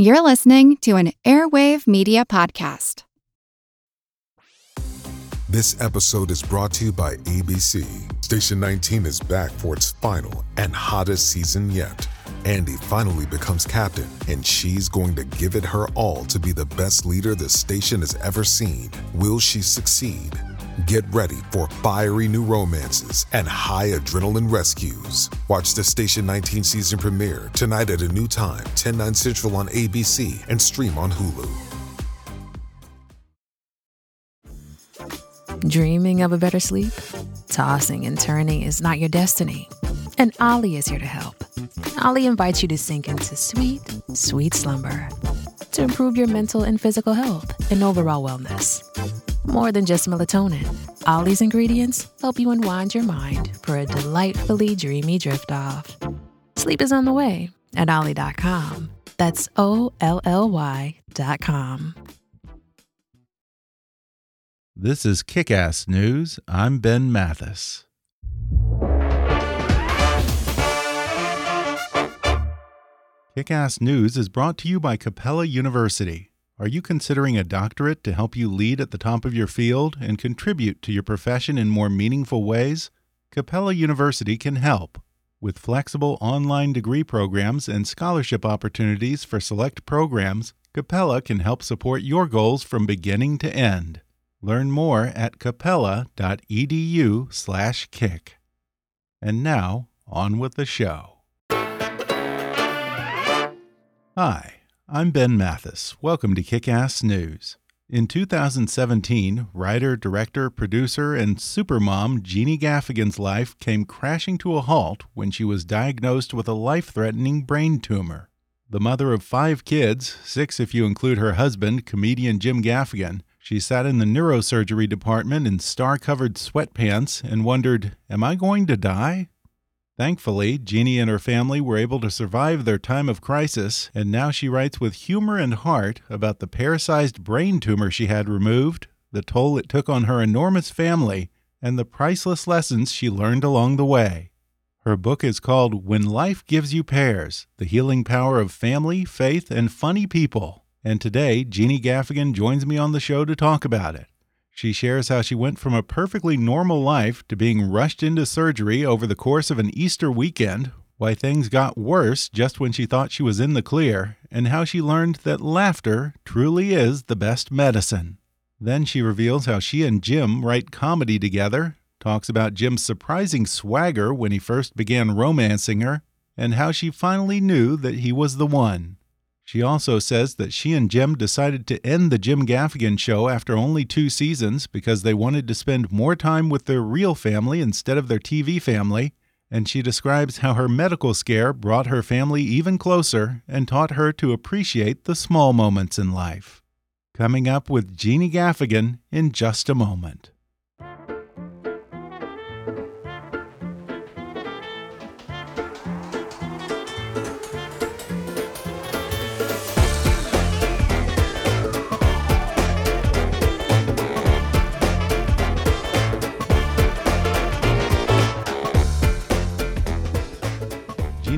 You're listening to an Airwave Media Podcast. This episode is brought to you by ABC. Station 19 is back for its final and hottest season yet. Andy finally becomes captain, and she's going to give it her all to be the best leader the station has ever seen. Will she succeed? Get ready for fiery new romances and high adrenaline rescues. Watch the Station 19 season premiere tonight at a new time, 10, 9 central on ABC and stream on Hulu. Dreaming of a better sleep? Tossing and turning is not your destiny. And Olly is here to help. Olly invites you to sink into sweet, sweet slumber to improve your mental and physical health and overall wellness. More than just melatonin, Olly's ingredients help you unwind your mind for a delightfully dreamy drift off. Sleep is on the way at Olly.com. That's O L L Y.com. This is Kick Ass News. I'm Ben Mathis. Kick Ass News is brought to you by Capella University. Are you considering a doctorate to help you lead at the top of your field and contribute to your profession in more meaningful ways? Capella University can help. With flexible online degree programs and scholarship opportunities for select programs, Capella can help support your goals from beginning to end. Learn more at capella.edu/kick. And now, on with the show. Hi, I'm Ben Mathis. Welcome to Kick Ass News. In 2017, writer, director, producer, and supermom Jeannie Gaffigan's life came crashing to a halt when she was diagnosed with a life threatening brain tumor. The mother of five kids, six if you include her husband, comedian Jim Gaffigan, she sat in the neurosurgery department in star covered sweatpants and wondered, Am I going to die? Thankfully, Jeannie and her family were able to survive their time of crisis, and now she writes with humor and heart about the pear-sized brain tumor she had removed, the toll it took on her enormous family, and the priceless lessons she learned along the way. Her book is called When Life Gives You Pears The Healing Power of Family, Faith, and Funny People. And today, Jeannie Gaffigan joins me on the show to talk about it. She shares how she went from a perfectly normal life to being rushed into surgery over the course of an Easter weekend, why things got worse just when she thought she was in the clear, and how she learned that laughter truly is the best medicine. Then she reveals how she and Jim write comedy together, talks about Jim's surprising swagger when he first began romancing her, and how she finally knew that he was the one. She also says that she and Jim decided to end the Jim Gaffigan show after only two seasons because they wanted to spend more time with their real family instead of their TV family. And she describes how her medical scare brought her family even closer and taught her to appreciate the small moments in life. Coming up with Jeannie Gaffigan in just a moment.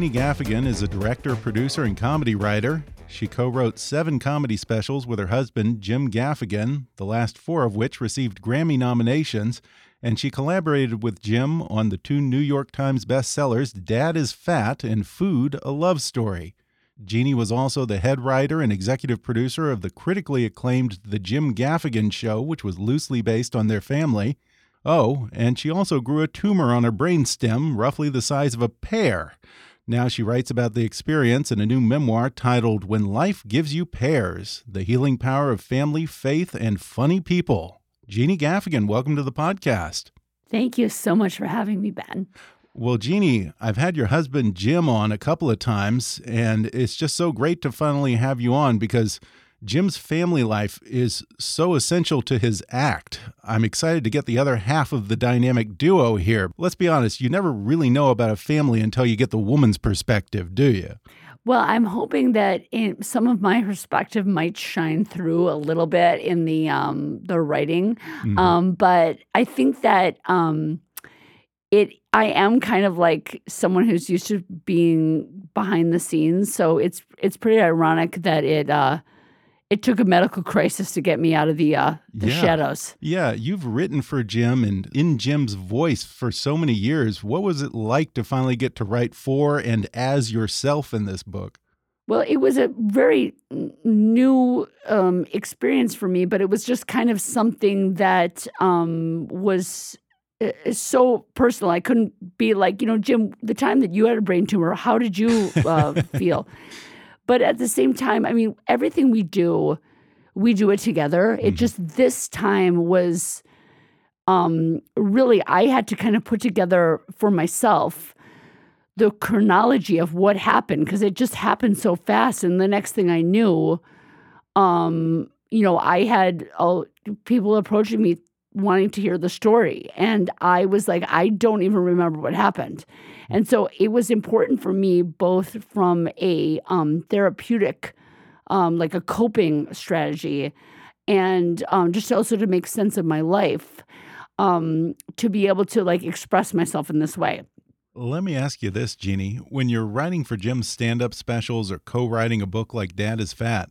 Jeannie Gaffigan is a director, producer, and comedy writer. She co wrote seven comedy specials with her husband, Jim Gaffigan, the last four of which received Grammy nominations. And she collaborated with Jim on the two New York Times bestsellers, Dad is Fat and Food, a Love Story. Jeannie was also the head writer and executive producer of the critically acclaimed The Jim Gaffigan Show, which was loosely based on their family. Oh, and she also grew a tumor on her brainstem, roughly the size of a pear. Now she writes about the experience in a new memoir titled When Life Gives You Pears The Healing Power of Family, Faith, and Funny People. Jeannie Gaffigan, welcome to the podcast. Thank you so much for having me, Ben. Well, Jeannie, I've had your husband Jim on a couple of times, and it's just so great to finally have you on because Jim's family life is so essential to his act. I'm excited to get the other half of the dynamic duo here. Let's be honest, you never really know about a family until you get the woman's perspective, do you? Well, I'm hoping that in, some of my perspective might shine through a little bit in the um, the writing, mm -hmm. um, but I think that um, it I am kind of like someone who's used to being behind the scenes, so it's it's pretty ironic that it uh it took a medical crisis to get me out of the uh the Yeah. shadows. Yeah, you've written for Jim and in Jim's voice for so many years. What was it like to finally get to write for and as yourself in this book? Well, it was a very new um, experience for me, but it was just kind of something that um, was uh, so personal. I couldn't be like, you know, Jim, the time that you had a brain tumor, how did you uh, feel? But at the same time, I mean, everything we do, we do it together. It just this time was um, really, I had to kind of put together for myself the chronology of what happened because it just happened so fast. And the next thing I knew, um, you know, I had uh, people approaching me wanting to hear the story. And I was like, I don't even remember what happened. And so it was important for me, both from a um, therapeutic, um, like a coping strategy, and um, just also to make sense of my life, um, to be able to like express myself in this way. Let me ask you this, Jeannie. When you're writing for Jim's stand up specials or co writing a book like Dad is Fat,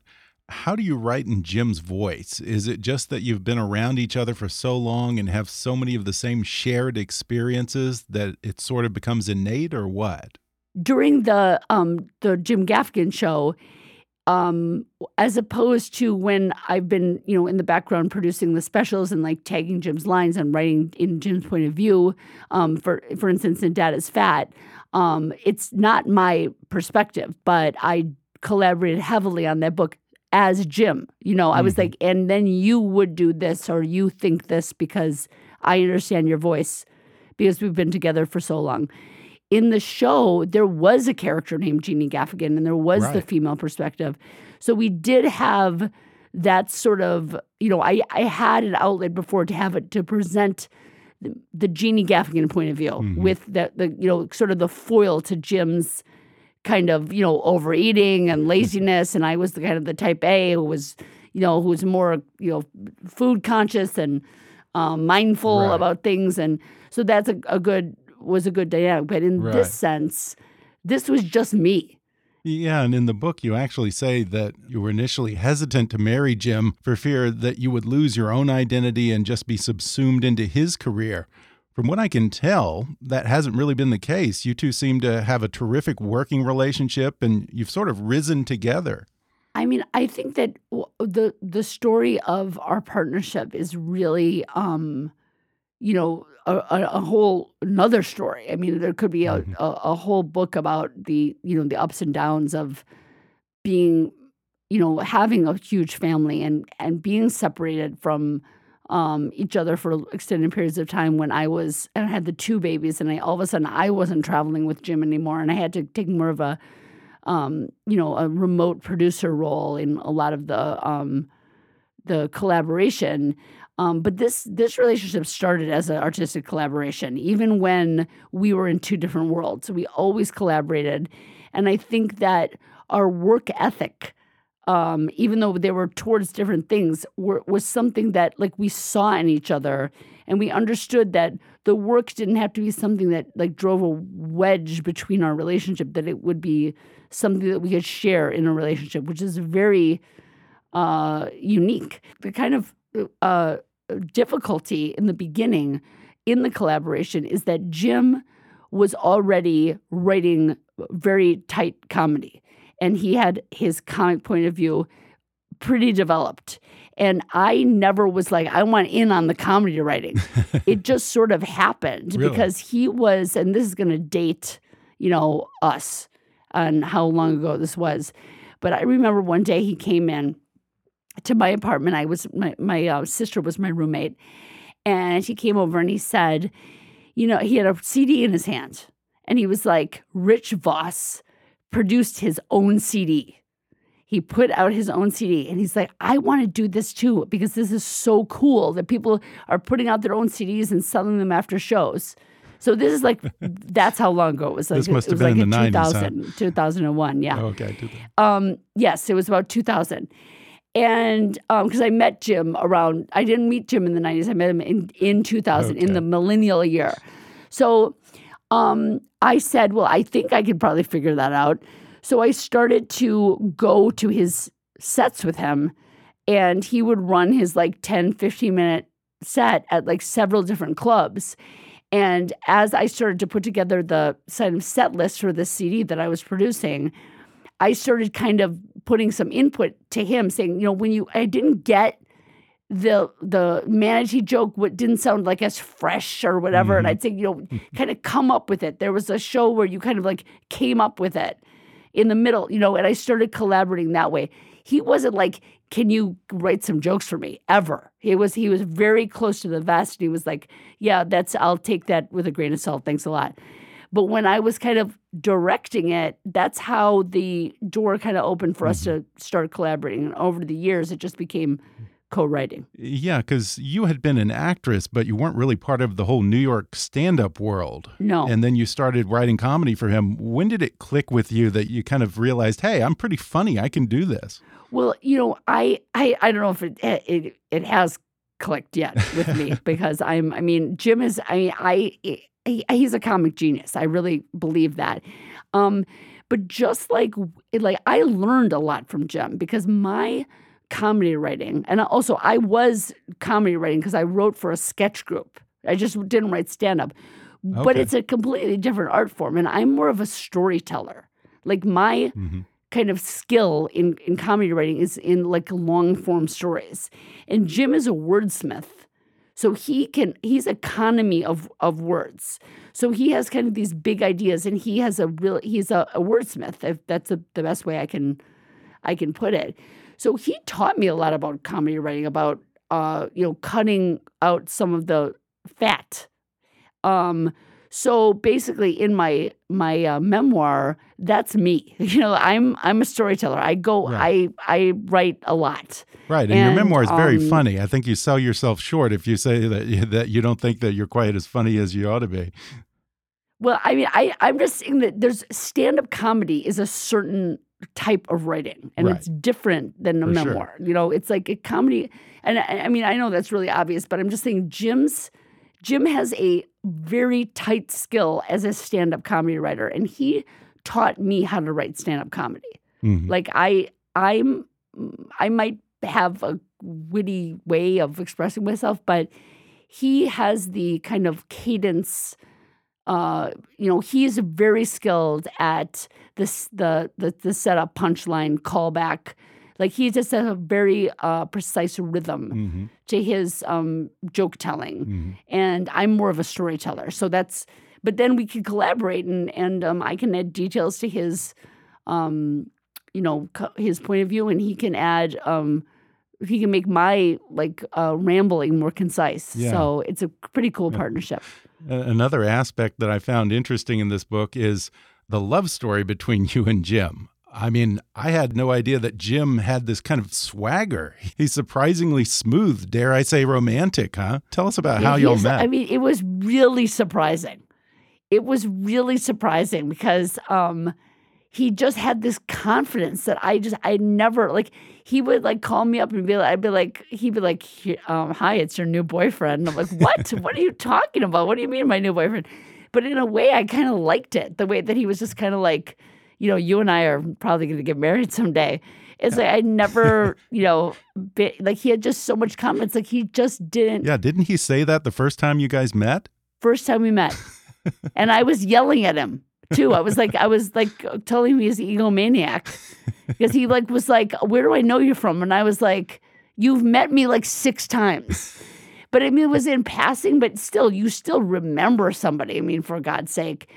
how do you write in Jim's voice? Is it just that you've been around each other for so long and have so many of the same shared experiences that it sort of becomes innate, or what? during the um the Jim Gaffigan show, um, as opposed to when I've been, you know, in the background producing the specials and like tagging Jim's lines and writing in Jim's point of view. Um, for for instance, in Dad is Fat, um, it's not my perspective, but I collaborated heavily on that book as Jim. You know, I was mm-hmm. like, and then you would do this or you think this because I understand your voice because we've been together for so long in the show, there was a character named Jeannie Gaffigan and there was the female perspective. So we did have that sort of, you know, I, I had an outlet before to have it to present the, the Jeannie Gaffigan point of view mm-hmm. with the, the, you know, sort of the foil to Jim's kind of, you know, overeating and laziness. And I was the kind of the type A who was, you know, who was more, you know, food conscious and um, mindful Right. about things. And so that's a, a good, was a good dynamic. But in Right. this sense, this was just me. Yeah, and in the book, you actually say that you were initially hesitant to marry Jim for fear that you would lose your own identity and just be subsumed into his career. From what I can tell, that hasn't really been the case. You two seem to have a terrific working relationship and you've sort of risen together. I mean, I think that the the story of our partnership is really, um, you know, a, a, a whole another story. I mean, there could be a, Mhm. a, a whole book about the you know the ups and downs of being, you know, having a huge family and and being separated from um, each other for extended periods of time. When I was and I had the two babies, and I all of a sudden I wasn't traveling with Jim anymore, and I had to take more of a um, you know, a remote producer role in a lot of the um, the collaboration. Um, but this this relationship started as an artistic collaboration, even when we were in two different worlds. So we always collaborated, and I think that our work ethic, um, even though they were towards different things, were, was something that like we saw in each other, and we understood that the work didn't have to be something that like drove a wedge between our relationship. That it would be something that we could share in a relationship, which is very uh, unique. The kind of uh, difficulty in the beginning in the collaboration is that Jim was already writing very tight comedy, and he had his comic point of view pretty developed. And I never was like, I want in on the comedy writing. it just sort of happened Really? because he was, and this is going to date, you know, us and how long ago this was. But I remember one day he came in to my apartment. I was my my uh, sister was my roommate, and he came over and he said, you know, he had a CD in his hand, and he was like, Rich Voss produced his own CD. He put out his own CD, and he's like, I want to do this too because this is so cool that people are putting out their own CDs and selling them after shows. So this is like, that's how long ago it was. Like, This must it have was been like in the 90s, huh? 2000, 2001, yeah. Okay, do that. Um, yes, it was about 2000. And because I met Jim around, I didn't meet Jim in the 90s. I met him in, in 2000, in the millennial year. So um, I said, well, I think I could probably figure that out. So I started to go to his sets with him, and he would run his like 10, 15 minute set at like several different clubs. And as I started to put together the set list for the CD that I was producing, I started kind of putting some input to him saying, you know, when you, I didn't get the the manatee joke what didn't sound like as fresh or whatever. And Mhm. i'd say you know kind of come up with it. There was a show where you kind of like came up with it in the middle you know and i started collaborating that way. He wasn't like can you write some jokes for me? Ever. He was he was very close to the vest and he was like yeah that's i'll take that with a grain of salt. Thanks a lot. But when i was kind of directing it that's how the door kind of opened for us to start collaborating. And over the years it just became co-writing Yeah, because you had been an actress, but you weren't really part of the whole New York stand up world. No. And then you started writing comedy for him. When did it click with you that you kind of realized, hey, I'm pretty funny. I can do this? Well, you know, I I, I don't know if it, it it has clicked yet with me because I'm I mean Jim is I mean I he, he's a comic genius. I really believe that. Um but just like like I learned a lot from Jim because my comedy writing and also I was comedy writing because I wrote for a sketch group. I just didn't write stand up. But it's a completely different art form and I'm more of a storyteller. Like my Mhm. kind of skill in, in comedy writing is in like long form stories. And Jim is a wordsmith. So he can he's economy of of words. So he has kind of these big ideas and he has a real he's a, a wordsmith, if that's the the best way I can I can put it. So he taught me a lot about comedy writing, about uh, you know, cutting out some of the fat. Um, so basically, in my my uh, memoir, that's me. You know, I'm I'm a storyteller. I go, Right. I I write a lot. Right. And, your memoir is very um, funny. I think you sell yourself short if you say that you, that you don't think that you're quite as funny as you ought to be. Well, I mean, I I'm just saying that there's stand up comedy is a certain type of writing, and Right. it's different than a For sure. memoir. You know, it's like a comedy, and I, I mean, I know that's really obvious, but I'm just saying Jim's Jim has a very tight skill as a stand up comedy writer, and he taught me how to write stand up comedy. Mhm. Like I I'm I might have a witty way of expressing myself, but he has the kind of cadence uh, you know, he's very skilled at this the the the setup punchline callback. Like he just has a very uh, precise rhythm Mhm. to his um, joke telling, Mhm. and I'm more of a storyteller. So that's. But then we can collaborate, and and um, I can add details to his, um, you know, co- his point of view, and he can add. Um, he can make my like uh, rambling more concise. Yeah. So it's a pretty cool partnership. Another aspect that I found interesting in this book is the love story between you and Jim. I mean, I had no idea that Jim had this kind of swagger. He's surprisingly smooth, dare I say romantic, huh? Tell us about how y'all met. I mean, it was really surprising. It was really surprising because um, he just had this confidence that I just I never like. He would like call me up and be like, I'd be like, he'd be like, um, "Hi, it's your new boyfriend." And I'm like, "What? what are you talking about? What do you mean, my new boyfriend?" But in a way, I kind of liked it. The way that he was just kind of like, you know, you and I are probably going to get married someday. It's like I never, you know, like he had just so much confidence. Like he just didn't yeah, didn't he say that the first time you guys met? first time we met. and I was yelling at him too. I was like, I was like telling him he's an egomaniac because he like was like, "Where do I know you from?" And I was like, "You've met me like six times." But I mean, it was in passing, but still, you still remember somebody. I mean, for God's sake.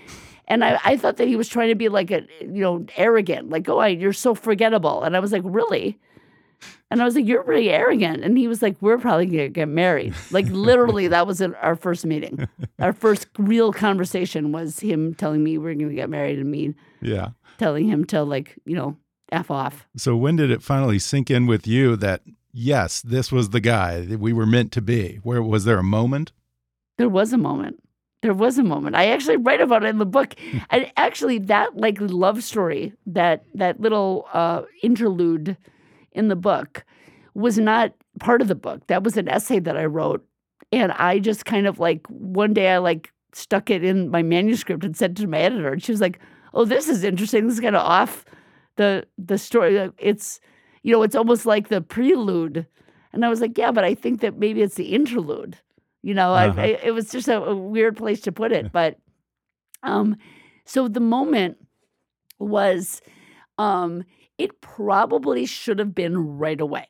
And I, I thought that he was trying to be like a, you know, arrogant, like, oh, I, you're so forgettable. And I was like, really? And I was like, you're really arrogant. And he was like, we're probably going to get married. Like, literally, that was in our first meeting. Our first real conversation was him telling me we're going to get married and me Yeah. telling him to, like, you know, F off. So when did it finally sink in with you that yes, this was the guy that we were meant to be? Where was there a moment? There was a moment. There was a moment. I actually write about it in the book. and actually that like love story, that that little uh interlude in the book was not part of the book. That was an essay that I wrote. And I just kind of like one day I like stuck it in my manuscript and sent it to my editor. And she was like, "Oh, this is interesting. This is kind of off the the story. It's you know, it's almost like the prelude." And I was like, "Yeah, but I think that maybe it's the interlude." You know, Uh-huh. I, I, it was just a, a weird place to put it, but um, so the moment was, um, it probably should have been right away.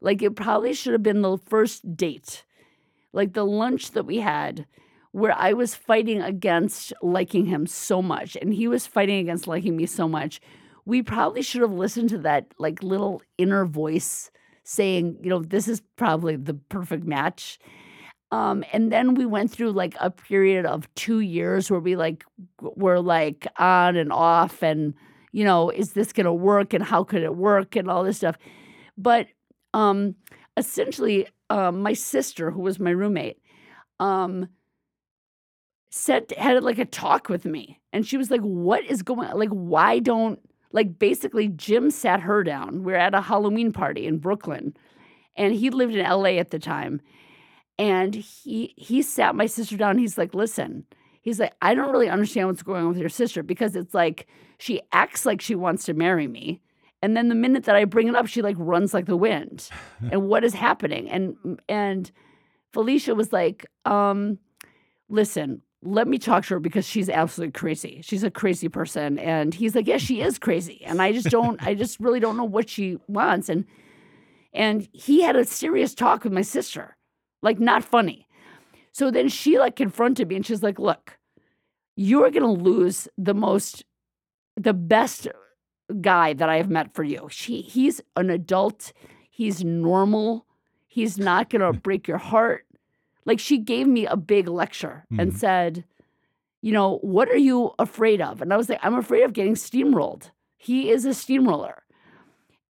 Like it probably should have been the first date, like the lunch that we had, where I was fighting against liking him so much, and he was fighting against liking me so much. We probably should have listened to that like little inner voice saying, you know, this is probably the perfect match. Um, and then we went through like a period of two years where we like were like on and off and you know is this gonna work and how could it work and all this stuff. But um essentially um my sister who was my roommate um said had like a talk with me and she was like what is going like why don't like basically jim sat her down. We are at a halloween party in brooklyn and he lived in la at the time and he he sat my sister down. He's like listen he's like i don't really understand what's going on with your sister because it's like she acts like she wants to marry me and then the minute that i bring it up she like runs like the wind. And what is happening? And and felicia was like um listen let me talk to her because she's absolutely crazy. She's a crazy person. And he's like yeah she is crazy. And i just don't i just really don't know what she wants. And and he had a serious talk with my sister like not funny. So then she like confronted me and she's like, look, you're gonna lose the most the best guy that I have met for you. She he's an adult, he's normal, he's not gonna break your heart. Like she gave me a big lecture and Mhm. said, you know, what are you afraid of? And I was like, I'm afraid of getting steamrolled. He is a steamroller.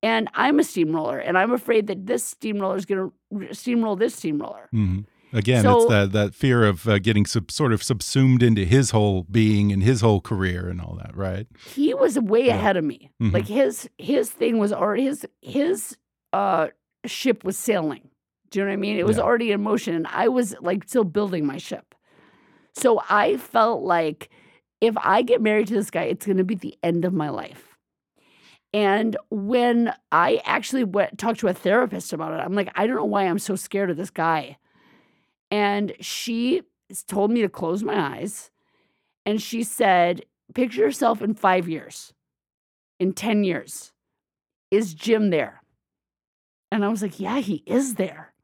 And I'm a steamroller, and I'm afraid that this steamroller is going to steamroll this steamroller. hmm Again, So- it's that that fear of uh, getting sub, sort of subsumed into his whole being and his whole career and all that, right? He was way Yeah. ahead of me. Mhm. Like his his thing was already his his uh ship was sailing. Do you know what I mean? It was Yeah. already in motion, and I was like still building my ship. So I felt like if I get married to this guy, it's going to be the end of my life. And when I actually went talked to a therapist about it, I'm like, I don't know why I'm so scared of this guy. And she told me to close my eyes. And she said, Picture yourself in five years, in 10 years. Is Jim there? And I was like, Yeah, he is there.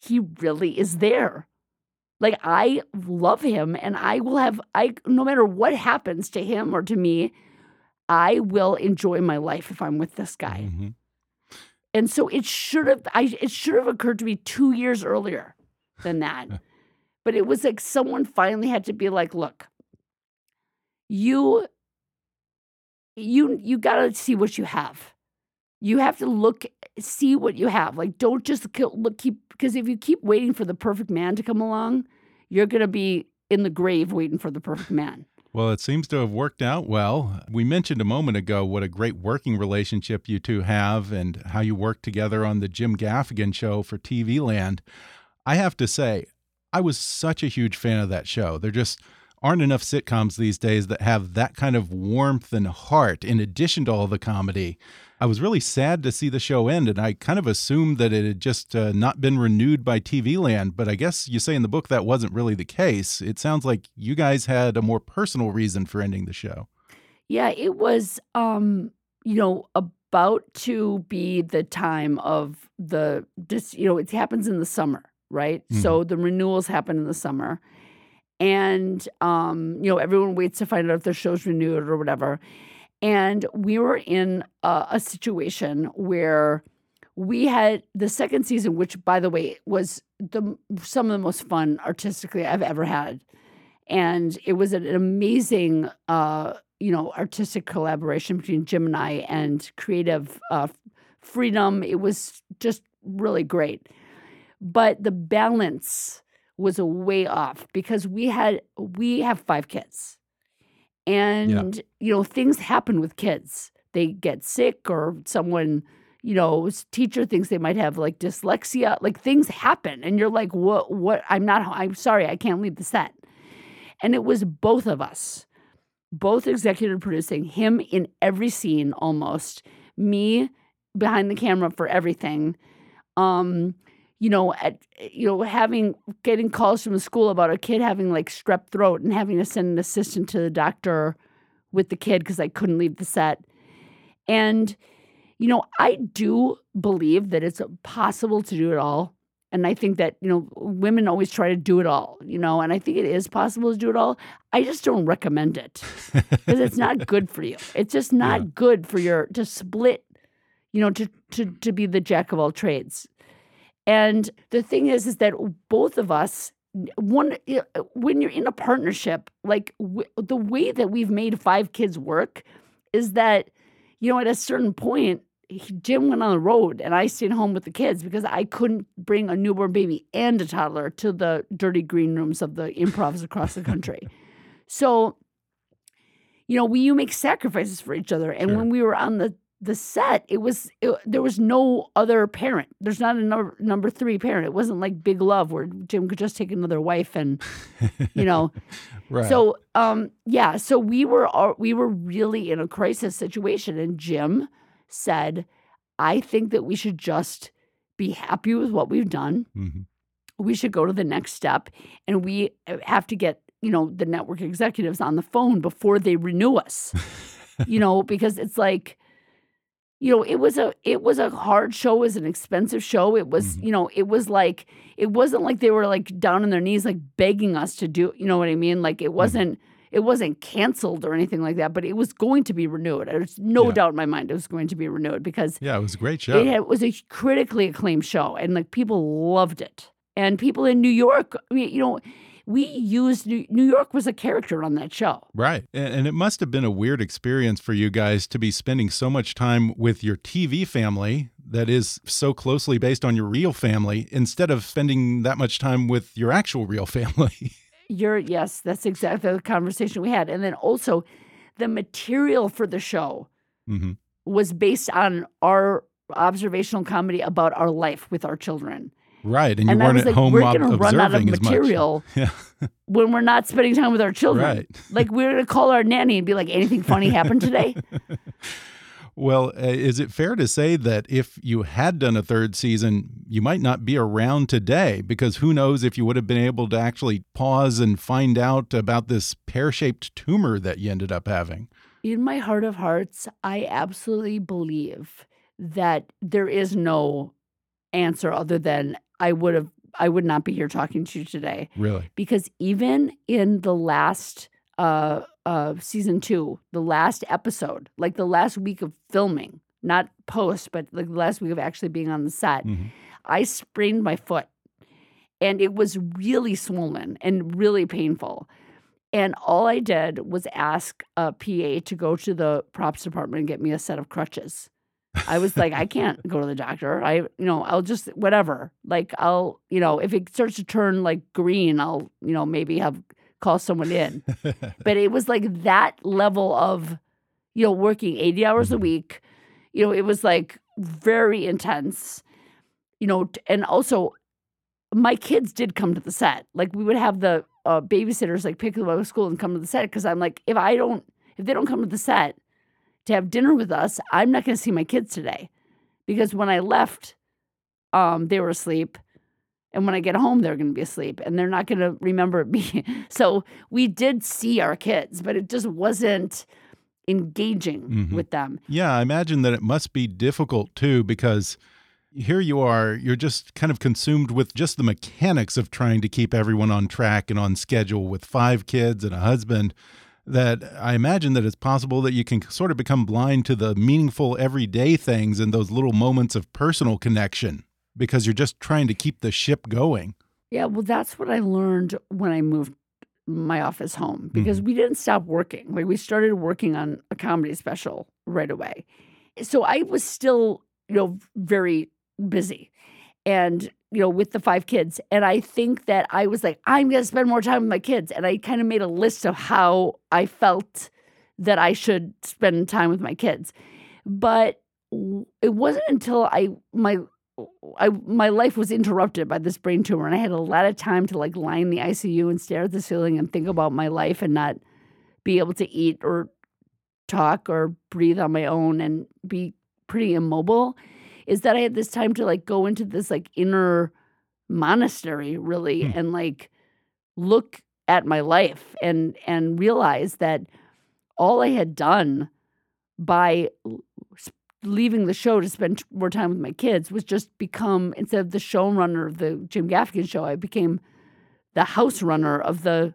He really is there. Like, I love him and I will have, I, no matter what happens to him or to me, I will enjoy my life if I'm with this guy. Mhm. And so it should have I it should have occurred to me 2 years earlier than that. but it was like someone finally had to be like, "Look, you you you got to see what you have. You have to look see what you have. Like don't just look keep because if you keep waiting for the perfect man to come along, you're going to be in the grave waiting for the perfect man. Well, it seems to have worked out well. We mentioned a moment ago what a great working relationship you two have and how you work together on the Jim Gaffigan show for TV Land. I have to say, I was such a huge fan of that show. There just aren't enough sitcoms these days that have that kind of warmth and heart in addition to all the comedy. I was really sad to see the show end, and I kind of assumed that it had just uh, not been renewed by TV Land. But I guess you say in the book that wasn't really the case. It sounds like you guys had a more personal reason for ending the show. Yeah, it was um, you know, about to be the time of the just you know, it happens in the summer, right? So the renewals happen in the summer. And um, you know, everyone waits to find out if their show's renewed or whatever. And we were in a, a situation where we had the second season, which by the way was the some of the most fun artistically I've ever had. And it was an amazing uh, you know, artistic collaboration between Jim and I and creative uh, freedom. It was just really great. But the balance was a way off because we had we have five kids. And you know, things happen with kids. They get sick or someone, you know, teacher thinks they might have like dyslexia. Like things happen and you're like, "What what I'm not I'm sorry, I can't leave the set." And it was both of us, both executive producing, him in every scene almost, me behind the camera for everything. Um, you know, at you know, having getting calls from the school about a kid having like strep throat and having to send an assistant to the doctor with the kid because I couldn't leave the set. And, you know, I do believe that it's possible to do it all. And I think that, you know, women always try to do it all, you know, and I think it is possible to do it all. I just don't recommend it because it's not good for you. It's just not Yeah. good for your to split, you know, to to to be the jack of all trades. And the thing is, is that both of us, one, eh, when you're in a partnership, like w- the way that we've made five kids work is that, you know, at a certain point, he- Jim went on the road and I stayed home with the kids because I couldn't bring a newborn baby and a toddler to the dirty green rooms of the improvs across the country. so, you know, we you make sacrifices for each other. And Sure. when we were on the the set, it was it, there was no other parent. There's not a number number three parent. It wasn't like Big Love where Jim could just take another wife and you know. Right. So um yeah, so we were all, we were really in a crisis situation, and Jim said, "I think that we should just be happy with what we've done. Mhm. We should go to the next step, and we have to get." You know, the network executives on the phone before they renew us you know, because it's like, you know, it was a it was a hard show, it was an expensive show. It was, Mhm. you know, it was like it wasn't like they were like down on their knees like begging us to do, you know what I mean? Like it wasn't it wasn't canceled or anything like that, but it was going to be renewed. There's no Yeah. doubt in my mind it was going to be renewed because yeah, it was a great show. it, had, was a critically acclaimed show and like people loved it. And people in New York, I mean, you know, we used New, York was a character on that show. Right. And, it must have been a weird experience for you guys to be spending so much time with your TV family that is so closely based on your real family instead of spending that much time with your actual real family. You're yes, that's exactly the conversation we had. And then also the material for the show hmm was based on our observational comedy about our life with our children. Right. And you and I weren't at like, home we're ob- gonna run out of observing as much. material Yeah. when we're not spending time with our children. Right. Like we're gonna call our nanny and be like, anything funny happened today? Well, uh, is it fair to say that if you had done a third season, you might not be around today? Because who knows if you would have been able to actually pause and find out about this pear shaped tumor that you ended up having? In my heart of hearts, I absolutely believe that there is no answer other than I would have I would not be here talking to you today. Really? because even in the last uh uh season 2 the last episode like the last week of filming not post but like the last week of actually being on the set Mhm. i sprained my foot and it was really swollen and really painful and all i did was ask a pa to go to the props department and get me a set of crutches I was like, I can't go to the doctor. I, you know, I'll just whatever. Like, I'll, you know, if it starts to turn like green, I'll, you know, maybe have call someone in. but it was like that level of, you know, working 80 hours a Mhm. week. You know, it was like very intense, you know, and also my kids did come to the set. Like, we would have the uh, babysitters like pick them up at school and come to the set because I'm like, if I don't, if they don't come to the set, to have dinner with us, I'm not going to see my kids today because when I left, um, they were asleep. And when I get home, they're going to be asleep and they're not going to remember me. so we did see our kids, but it just wasn't engaging Mhm. with them. Yeah, I imagine that it must be difficult too because here you are, you're just kind of consumed with just the mechanics of trying to keep everyone on track and on schedule with five kids and a husband. That I imagine that it's possible that you can sort of become blind to the meaningful everyday things and those little moments of personal connection because you're just trying to keep the ship going. Yeah, well, that's what I learned when I moved my office home because mm-hmm. we didn't stop working. Like we started working on a comedy special right away. So I was still, you know, very busy and, you know, with the five kids. And I think that I was like, I'm going to spend more time with my kids. And I kind of made a list of how I felt that I should spend time with my kids. But it wasn't until I, my, I my life was interrupted by this brain tumor, and I had a lot of time to like lie in the ICU and stare at the ceiling and think about my life and not be able to eat or talk or breathe on my own and be pretty immobile. Is that I had this time to like go into this like inner monastery really Hmm. and like look at my life and and realize that all I had done by leaving the show to spend more time with my kids was just become instead of the showrunner of the Jim Gaffigan show, I became the house runner of the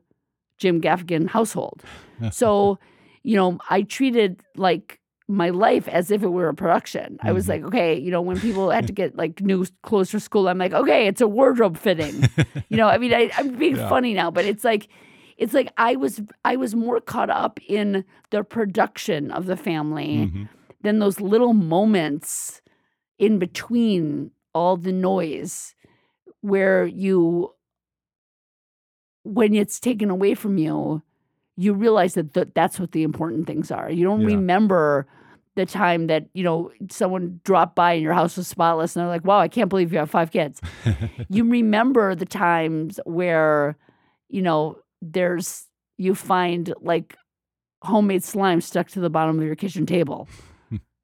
Jim Gaffigan household. so, you know, I treated like my life as if it were a production. I was Mhm. like, okay, you know, when people had to get like new clothes for school, I'm like, okay, it's a wardrobe fitting. you know, I mean, I, I'm being Yeah. funny now, but it's like, it's like I was I was more caught up in the production of the family Mhm. than those little moments in between all the noise where you when it's taken away from you you realize that th- that's what the important things are. You don't Yeah. remember the time that you know someone dropped by and your house was spotless and they're like wow i can't believe you have five kids. You remember the times where you know there's you find like homemade slime stuck to the bottom of your kitchen table.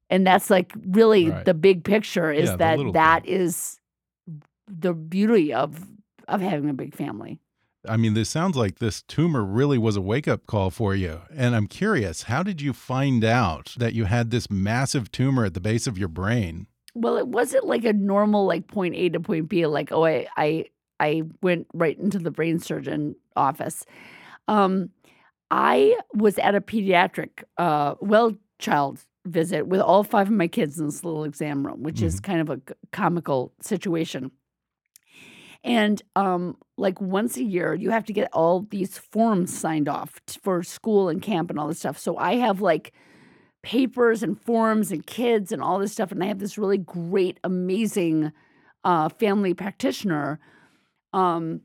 And that's like really Right. the big picture is Yeah, that that is the beauty of of having a big family I mean, this sounds like this tumor really was a wake up call for you. And I'm curious, how did you find out that you had this massive tumor at the base of your brain? well it wasn't like a normal like point a to point b like oh i i i went right into the brain surgeon office um i was at a pediatric uh well child visit with all five of my kids in this little exam room which is kind of a comical situation and um like once a year you have to get all these forms signed off t- for school and camp and all this stuff so i have like papers and forms and kids and all this stuff. And I have this really great, amazing uh, family practitioner um,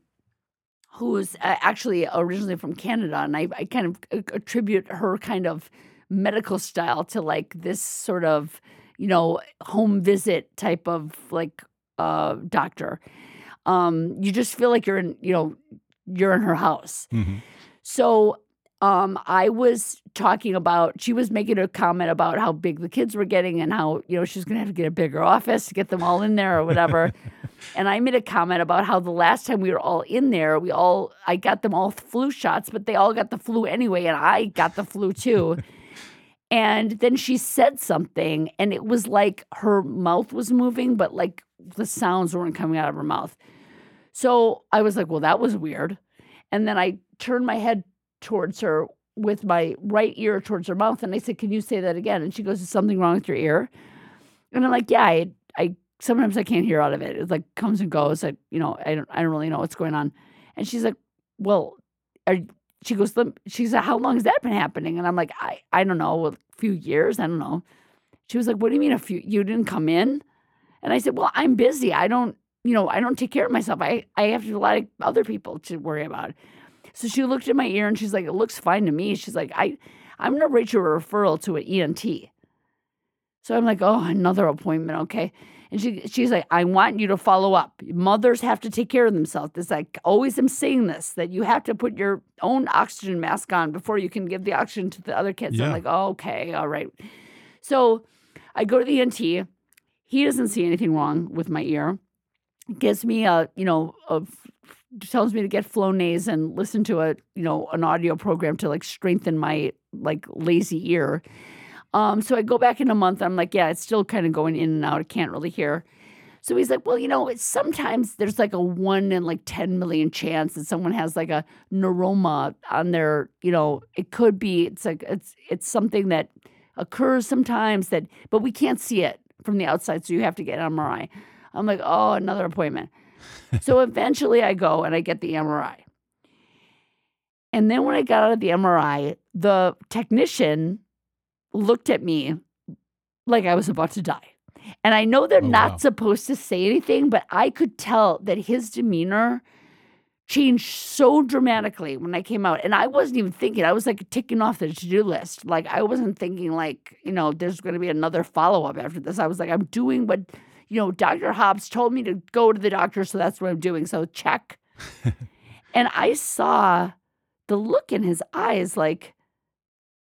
who's uh, actually originally from Canada. And I, I kind of attribute her kind of medical style to like this sort of, you know, home visit type of like uh, doctor. Um, you just feel like you're in, you know, you're in her house. Mhm. So um, I was talking about, she was making a comment about how big the kids were getting and how, you know, she's going to have to get a bigger office to get them all in there or whatever. and I made a comment about how the last time we were all in there, we all, I got them all flu shots, but they all got the flu anyway. And I got the flu too. and then she said something and it was like her mouth was moving, but like the sounds weren't coming out of her mouth. So I was like, well, that was weird. And then I turned my head towards her with my right ear towards her mouth. And I said, Can you say that again? And she goes, Is something wrong with your ear? And I'm like, Yeah, I, I sometimes I can't hear out of it. It like comes and goes. I, you know, I don't I don't really know what's going on. And she's like, Well, are she goes, "Lem-" she said, How long has that been happening? And I'm like, I, I don't know, a few years. I don't know. She was like, What do you mean a few you didn't come in? And I said, Well, I'm busy. I don't, you know, I don't take care of myself. I, I have to lot of other people to worry about. So she looked at my ear and she's like, It looks fine to me. She's like, I I'm gonna write you a referral to an ENT. So I'm like, oh, another appointment, okay. And she she's like, I want you to follow up. Mothers have to take care of themselves. This I always am saying this that you have to put your own oxygen mask on before you can give the oxygen to the other kids. Yeah. I'm like, oh, okay, all right. So I go to the ENT. He doesn't see anything wrong with my ear. Gives me a, you know, a tells me to get Flonase and listen to a, you know, an audio program to like strengthen my like lazy ear. Um, so I go back in a month. I'm like, yeah, it's still kind of going in and out. I can't really hear. So he's like, well, you know, sometimes there's like a one in like 10 million chance that someone has like a neuroma on their, you know, it could be, it's like, it's, it's something that occurs sometimes that, but we can't see it from the outside. So you have to get an MRI. I'm like, oh, another appointment. so eventually I go and I get the MRI. And then when I got out of the MRI, the technician looked at me like I was about to die. And I know they're Oh, not wow. supposed to say anything, but I could tell that his demeanor changed so dramatically when I came out. And I wasn't even thinking, I was like ticking off the to do list. Like, I wasn't thinking, like, you know, there's going to be another follow up after this. I was like, I'm doing what, you know, Dr. Hobbs told me to go to the doctor, so that's what I'm doing. So check. and I saw the look in his eyes like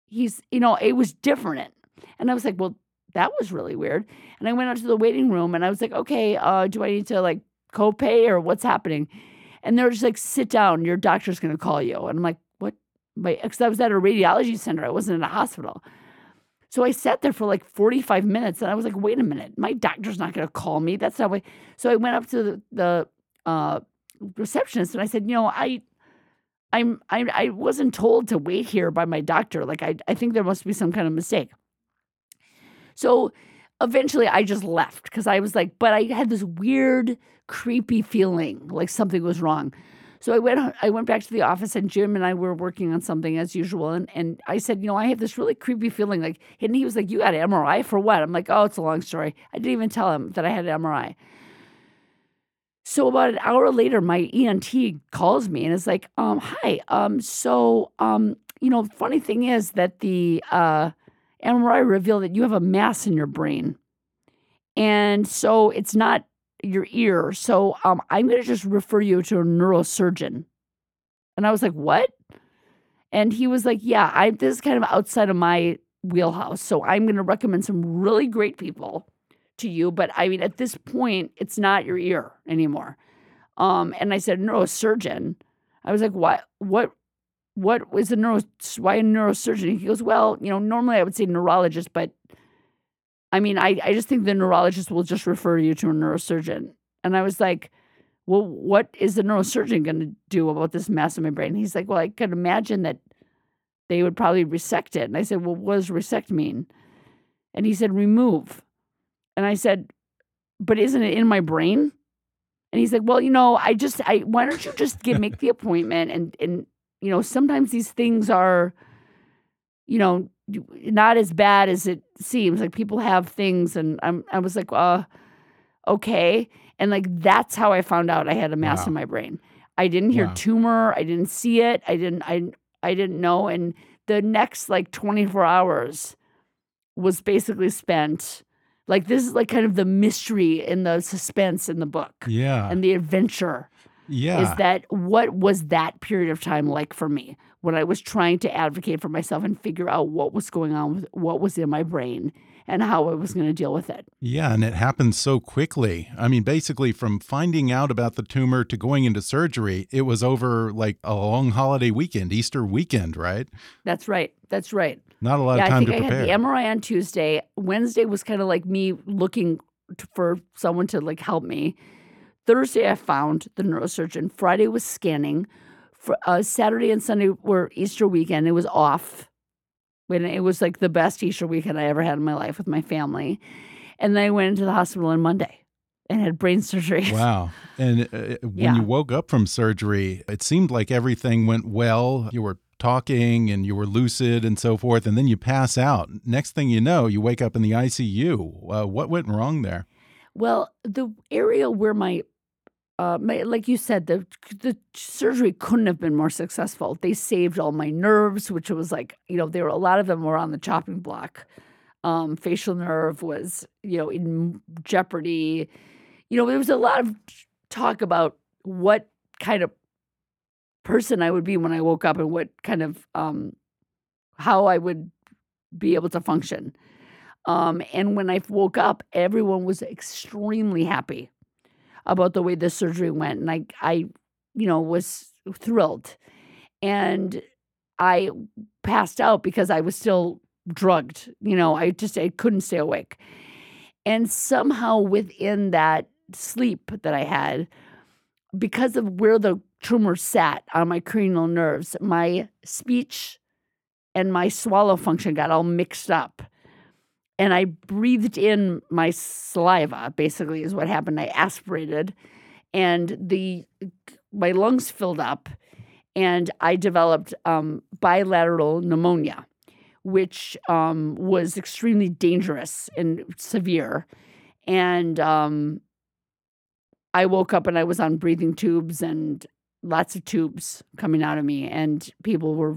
he's, you know, it was different. And I was like, well, that was really weird. And I went out to the waiting room and I was like, okay, uh, do I need to like copay or what's happening? And they're just like, sit down, your doctor's gonna call you. And I'm like, what? Because I was at a radiology center, I wasn't in a hospital. So I sat there for like 45 minutes and I was like, wait a minute, my doctor's not gonna call me. That's not what so I went up to the, the uh, receptionist and I said, you know, I I'm I I wasn't told to wait here by my doctor. Like I I think there must be some kind of mistake. So eventually I just left because I was like, but I had this weird, creepy feeling like something was wrong. So I went I went back to the office and Jim and I were working on something as usual. And, and I said, you know, I have this really creepy feeling like and he was like, You got an MRI for what? I'm like, Oh, it's a long story. I didn't even tell him that I had an MRI. So about an hour later, my ENT calls me and is like, um, hi, um, so um, you know, funny thing is that the uh MRI revealed that you have a mass in your brain. And so it's not your ear. So um, I'm going to just refer you to a neurosurgeon. And I was like, what? And he was like, yeah, I, this is kind of outside of my wheelhouse. So I'm going to recommend some really great people to you. But I mean, at this point, it's not your ear anymore. Um, and I said, neurosurgeon. I was like, what, what, what was a neuro, why a neurosurgeon? He goes, well, you know, normally I would say neurologist, but I mean, I, I just think the neurologist will just refer you to a neurosurgeon. And I was like, well, what is the neurosurgeon going to do about this mass in my brain? And He's like, well, I could imagine that they would probably resect it. And I said, well, what does resect mean? And he said, remove. And I said, but isn't it in my brain? And he's like, well, you know, I just, I, why don't you just get, make the appointment? And, and, you know, sometimes these things are, you know, not as bad as it seems. Like people have things, and I'm, I was like, uh, okay. And like that's how I found out I had a mass Wow. in my brain. I didn't hear Wow. tumor. I didn't see it. I didn't. I I didn't know. And the next like 24 hours was basically spent. Like this is like kind of the mystery and the suspense in the book Yeah. and the adventure yeah. is that what was that period of time like for me when I was trying to advocate for myself and figure out what was going on with what was in my brain and how I was going to deal with it. Yeah, and it happened so quickly. I mean, basically, from finding out about the tumor to going into surgery, it was over like a long holiday weekend, Easter weekend, right? That's right. That's right. Not a lot yeah, of I think to I had the MRI on Tuesday. Wednesday was kind of like me looking for someone to like help me. Thursday I found the neurosurgeon. Friday was scanning. For, uh, Saturday and Sunday were Easter weekend. It was off. When it was like the best Easter weekend I ever had in my life with my family. And then I went into the hospital on Monday and had brain surgery. Wow. And uh, when Yeah. you woke up from surgery, it seemed like everything went well. You were talking and you were lucid and so forth. And then you pass out. Next thing you know, you wake up in the ICU. Uh, what went wrong there? Well, the area where my, uh, like you said, the the surgery couldn't have been more successful. They saved all my nerves, which was like, you know, there were a lot of them were on the chopping block. Um, facial nerve was, you know, in jeopardy. You know, there was a lot of talk about what kind of person I would be when I woke up and what kind of um, how I would be able to function. Um, and when I woke up, everyone was extremely happy about the way the surgery went, and I, I, you know, was thrilled. And I passed out because I was still drugged. You know, I just I couldn't stay awake. And somehow within that sleep that I had, because of where the tumor sat on my cranial nerves, my speech and my swallow function got all mixed up and I breathed in my saliva. Basically, is what happened. I aspirated, and the my lungs filled up, and I developed um, bilateral pneumonia, which um, was extremely dangerous and severe. And um, I woke up and I was on breathing tubes and lots of tubes coming out of me, and people were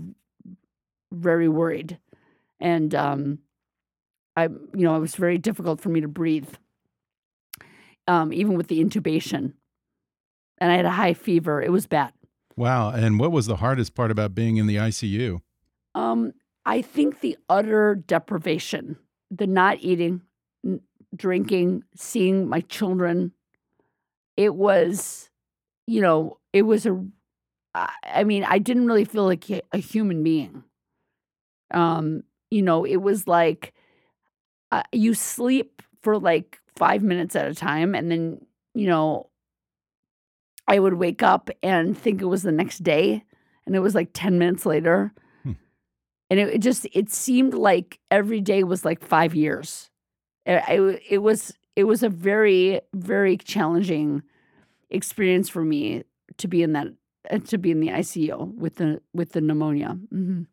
very worried. And um, I, you know, it was very difficult for me to breathe. um, even with the intubation. And I had a high fever. It was bad. Wow. And what was the hardest part about being in the ICU? Um, I think the utter deprivation, the not eating, n- drinking, seeing my children. It was, you know, it was a, I mean, I didn't really feel like a a human being. Um, you know, it was like uh, you sleep for like five minutes at a time, and then you know, I would wake up and think it was the next day, and it was like ten minutes later, Hmm. and it, it just it seemed like every day was like five years. It, it, it was it was a very very challenging experience for me to be in that uh, to be in the ICU with the with the pneumonia. hmm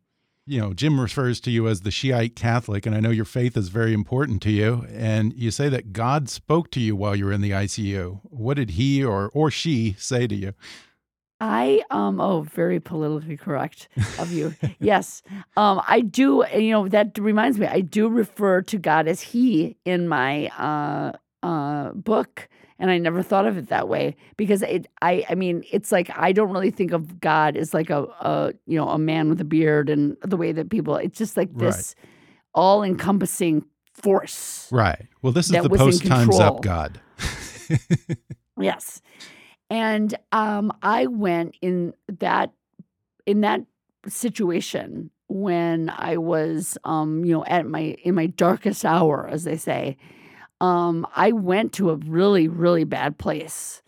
You know, Jim refers to you as the Shiite Catholic, and I know your faith is very important to you. And you say that God spoke to you while you were in the ICU. What did he or or she say to you? I um oh very politically correct of you. yes. Um I do you know that reminds me I do refer to God as he in my uh uh book and I never thought of it that way because it I I mean it's like I don't really think of God as like a a you know a man with a beard and the way that people it's just like Right. this all encompassing force. Right. Well, this is the post times up God. Yes. And um I went in that in that situation when I was um you know at my in my darkest hour as they say. Um I went to a really really bad place.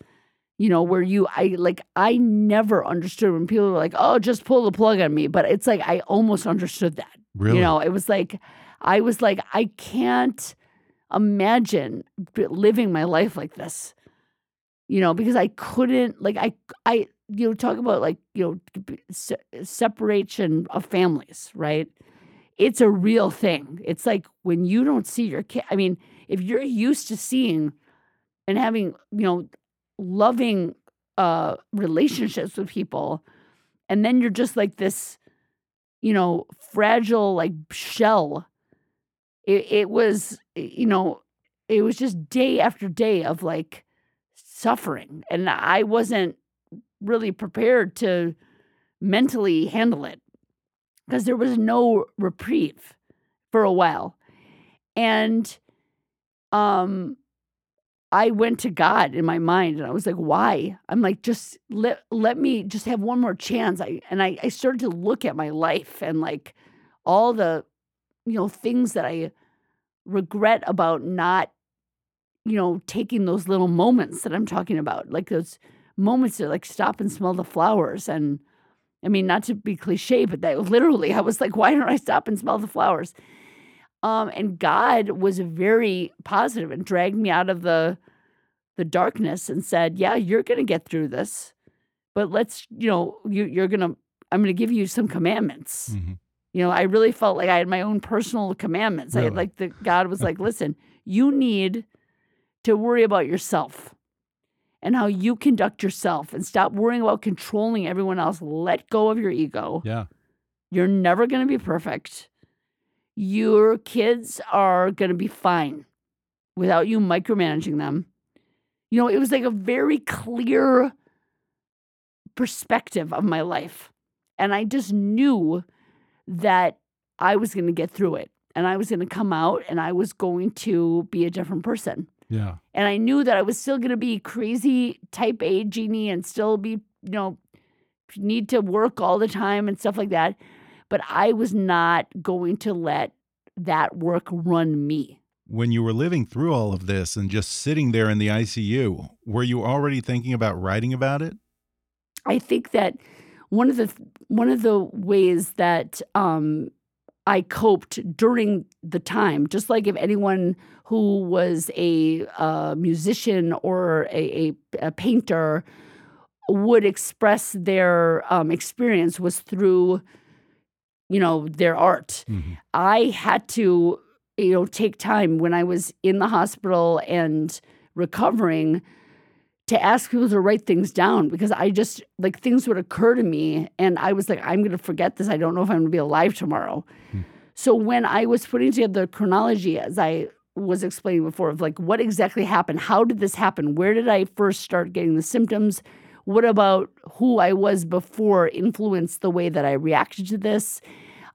You know where you I like I never understood when people were like, "Oh, just pull the plug on me." But it's like I almost understood that. Really? You know, it was like I was like I can't imagine living my life like this you know because i couldn't like i i you know talk about like you know se- separation of families right it's a real thing it's like when you don't see your kid i mean if you're used to seeing and having you know loving uh relationships with people and then you're just like this you know fragile like shell it, it was you know it was just day after day of like suffering and i wasn't really prepared to mentally handle it because there was no reprieve for a while. And um i went to god in my mind and i was like why? I'm like just let let me just have one more chance. I and i i started to look at my life and like all the you know things that i regret about not you know taking those little moments that i'm talking about like those moments to like stop and smell the flowers and i mean not to be cliche but that literally i was like why don't i stop and smell the flowers um and god was very positive and dragged me out of the the darkness and said yeah you're gonna get through this but let's you know you, you're gonna i'm gonna give you some commandments Mhm. you know, I really felt like I had my own personal commandments. I had like the God was like, listen, you need to worry about yourself and how you conduct yourself and stop worrying about controlling everyone else. Let go of your ego. Yeah. You're never going to be perfect. Your kids are going to be fine without you micromanaging them. You know, it was like a very clear perspective of my life. And I just knew that I was going to get through it and I was going to come out and I was going to be a different person. Yeah. And I knew that I was still going to be crazy type A Jeannie and still be, you know, need to work all the time and stuff like that. But I was not going to let that work run me. When you were living through all of this and just sitting there in the ICU, were you already thinking about writing about it? I think that one of the one of the ways that um, I coped during the time, just like if anyone who was a uh, musician or a, a, a painter would express their um, experience was through, you know, their art. Mhm. I had to, you know, take time when I was in the hospital and recovering to ask people to write things down because I just like things would occur to me and I was like, I'm going to forget this. I don't know if I'm going to be alive tomorrow. Hmm. So when I was putting together the chronology as I was explaining before of like what exactly happened how did this happen where did i first start getting the symptoms what about who i was before influenced the way that i reacted to this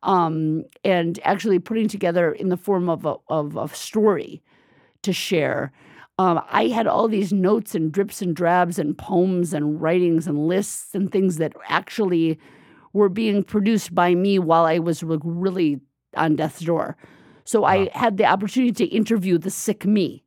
um, and actually putting together in the form of a, of a story to share um, i had all these notes and drips and drabs and poems and writings and lists and things that actually were being produced by me while i was really on death's door so wow. I had the opportunity to interview the sick me,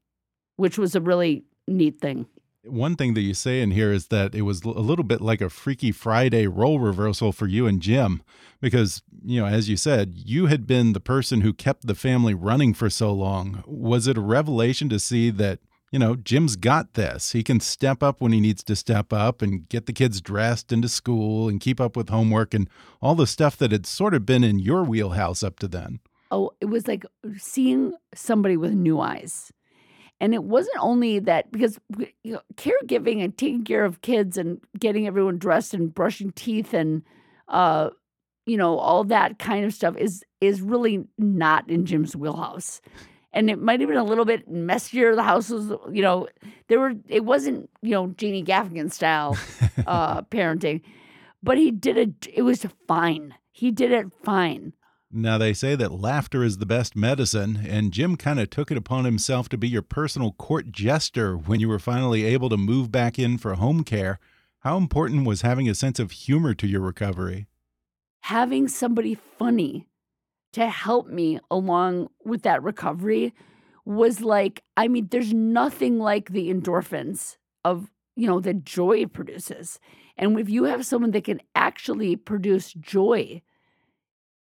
which was a really neat thing. One thing that you say in here is that it was a little bit like a Freaky Friday role reversal for you and Jim, because, you know, as you said, you had been the person who kept the family running for so long. Was it a revelation to see that, you know, Jim's got this? He can step up when he needs to step up and get the kids dressed into school and keep up with homework and all the stuff that had sort of been in your wheelhouse up to then oh, it was like seeing somebody with new eyes. And it wasn't only that because you know, caregiving and taking care of kids and getting everyone dressed and brushing teeth and uh, you know all that kind of stuff is is really not in Jim's wheelhouse. And it might have been a little bit messier. The house was, you know, there were. It wasn't, you know, Jeannie Gaffigan style uh, parenting, but he did it. It was fine. He did it fine. Now, they say that laughter is the best medicine, and Jim kind of took it upon himself to be your personal court jester when you were finally able to move back in for home care. How important was having a sense of humor to your recovery? Having somebody funny to help me along with that recovery was like, I mean, there's nothing like the endorphins of, you know, that joy it produces. And if you have someone that can actually produce joy,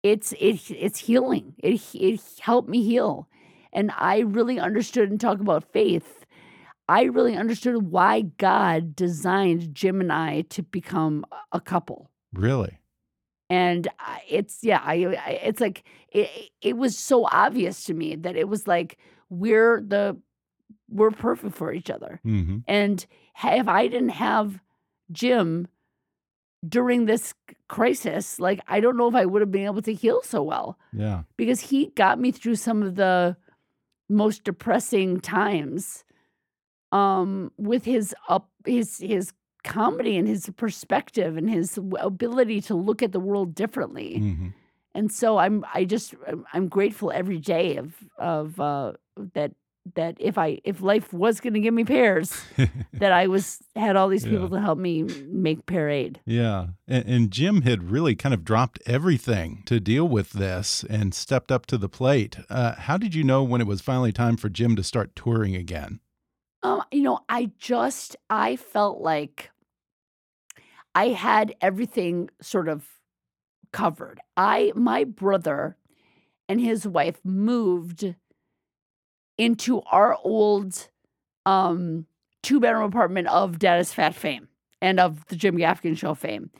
it's it, it's healing. It it helped me heal, and I really understood and talk about faith. I really understood why God designed Jim and I to become a couple. Really? And it's yeah, I, I it's like it, it was so obvious to me that it was like we're the we're perfect for each other. Mm-hmm. And if I didn't have Jim during this crisis, like I don't know if I would have been able to heal so well. Yeah. Because he got me through some of the most depressing times um with his up his his comedy and his perspective and his ability to look at the world differently. Mm-hmm. And so I'm I just I'm grateful every day of of uh that that if I if life was going to give me pears, that I was had all these people yeah. to help me make pear aid. Yeah, and, and, Jim had really kind of dropped everything to deal with this and stepped up to the plate. Uh, how did you know when it was finally time for Jim to start touring again? Um, you know, I just I felt like I had everything sort of covered. I my brother and his wife moved into our old um, two bedroom apartment of Dad is Fat fame and of the Jim Gaffigan show fame,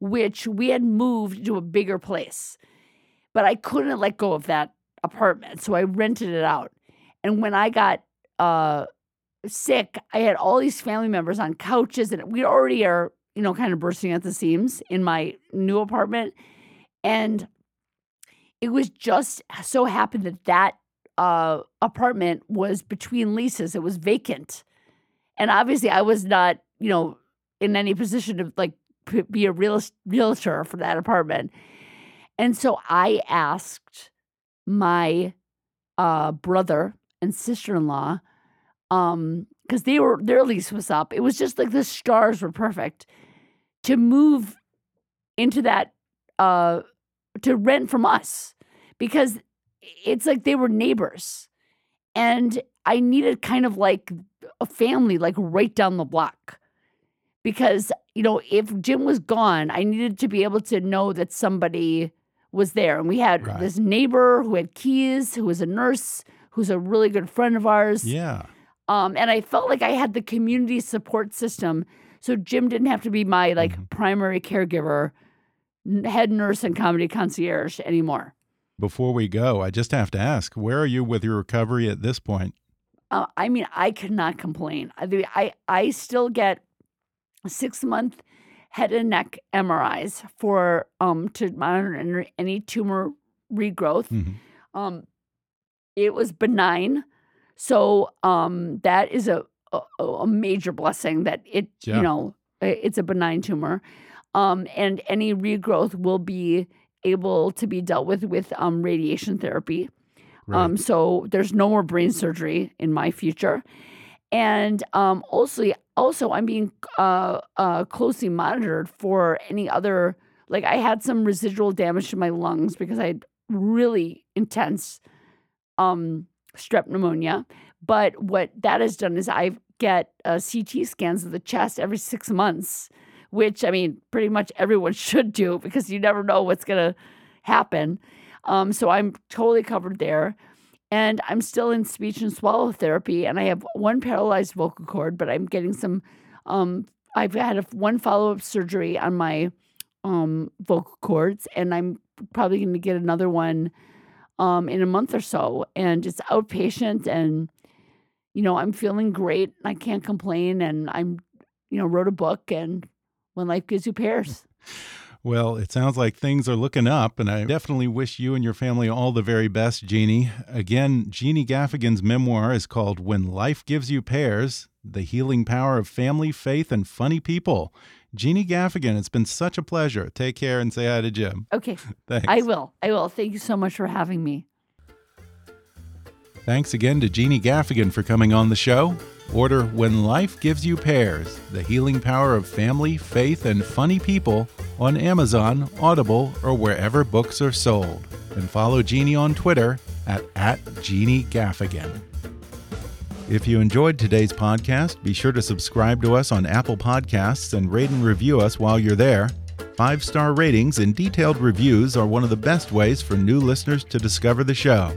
which we had moved to a bigger place. But I couldn't let go of that apartment. So I rented it out. And when I got uh, sick, I had all these family members on couches, and we already are, you know, kind of bursting at the seams in my new apartment. And it was just so happened that that uh, apartment was between leases. It was vacant, and obviously, I was not, you know, in any position to like be a real realtor for that apartment. And so I asked my uh, brother and sister in law, um, because they were their lease was up. It was just like the stars were perfect to move into that uh to rent from us because it's like they were neighbors. And I needed kind of like a family, like right down the block. Because, you know, if Jim was gone, I needed to be able to know that somebody was there. And we had right. this neighbor who had keys, who was a nurse, who's a really good friend of ours. Yeah. Um, and I felt like I had the community support system. So Jim didn't have to be my like mm-hmm. primary caregiver, head nurse and comedy concierge anymore. Before we go, I just have to ask, where are you with your recovery at this point? Uh, I mean, I cannot complain. I, I, I still get six month head and neck MRIs for um to monitor any tumor regrowth. Mm -hmm. Um, it was benign. So um, that is a, a a major blessing that it Yeah. you know it's a benign tumor, um, and any regrowth will be able to be dealt with with um, radiation therapy. Um, so there's no more brain surgery in my future, and um, also also I'm being uh, uh, closely monitored for any other like I had some residual damage to my lungs because I had really intense um, strep pneumonia. But what that has done is I get uh, CT scans of the chest every six months, which I mean, pretty much everyone should do because you never know what's going to happen. Um, so I'm totally covered there. And I'm still in speech and swallow therapy, and I have one paralyzed vocal cord, but I'm getting some. Um, I've had a, one follow up surgery on my um, vocal cords, and I'm probably going to get another one um, in a month or so. And it's outpatient, and you know I'm feeling great. I can't complain, and I'm you know wrote a book, and when life gives you pears. Well, it sounds like things are looking up, and I definitely wish you and your family all the very best, Jeannie. Again, Jeannie Gaffigan's memoir is called When Life Gives You Pears The Healing Power of Family, Faith, and Funny People. Jeannie Gaffigan, it's been such a pleasure. Take care and say hi to Jim. Okay, Thanks. I will. I will. Thank you so much for having me. Thanks again to Jeannie Gaffigan for coming on the show. Order When Life Gives You Pears The Healing Power of Family, Faith, and Funny People on Amazon, Audible, or wherever books are sold. And follow Jeannie on Twitter at, at Jeannie Gaffigan. If you enjoyed today's podcast, be sure to subscribe to us on Apple Podcasts and rate and review us while you're there. Five star ratings and detailed reviews are one of the best ways for new listeners to discover the show.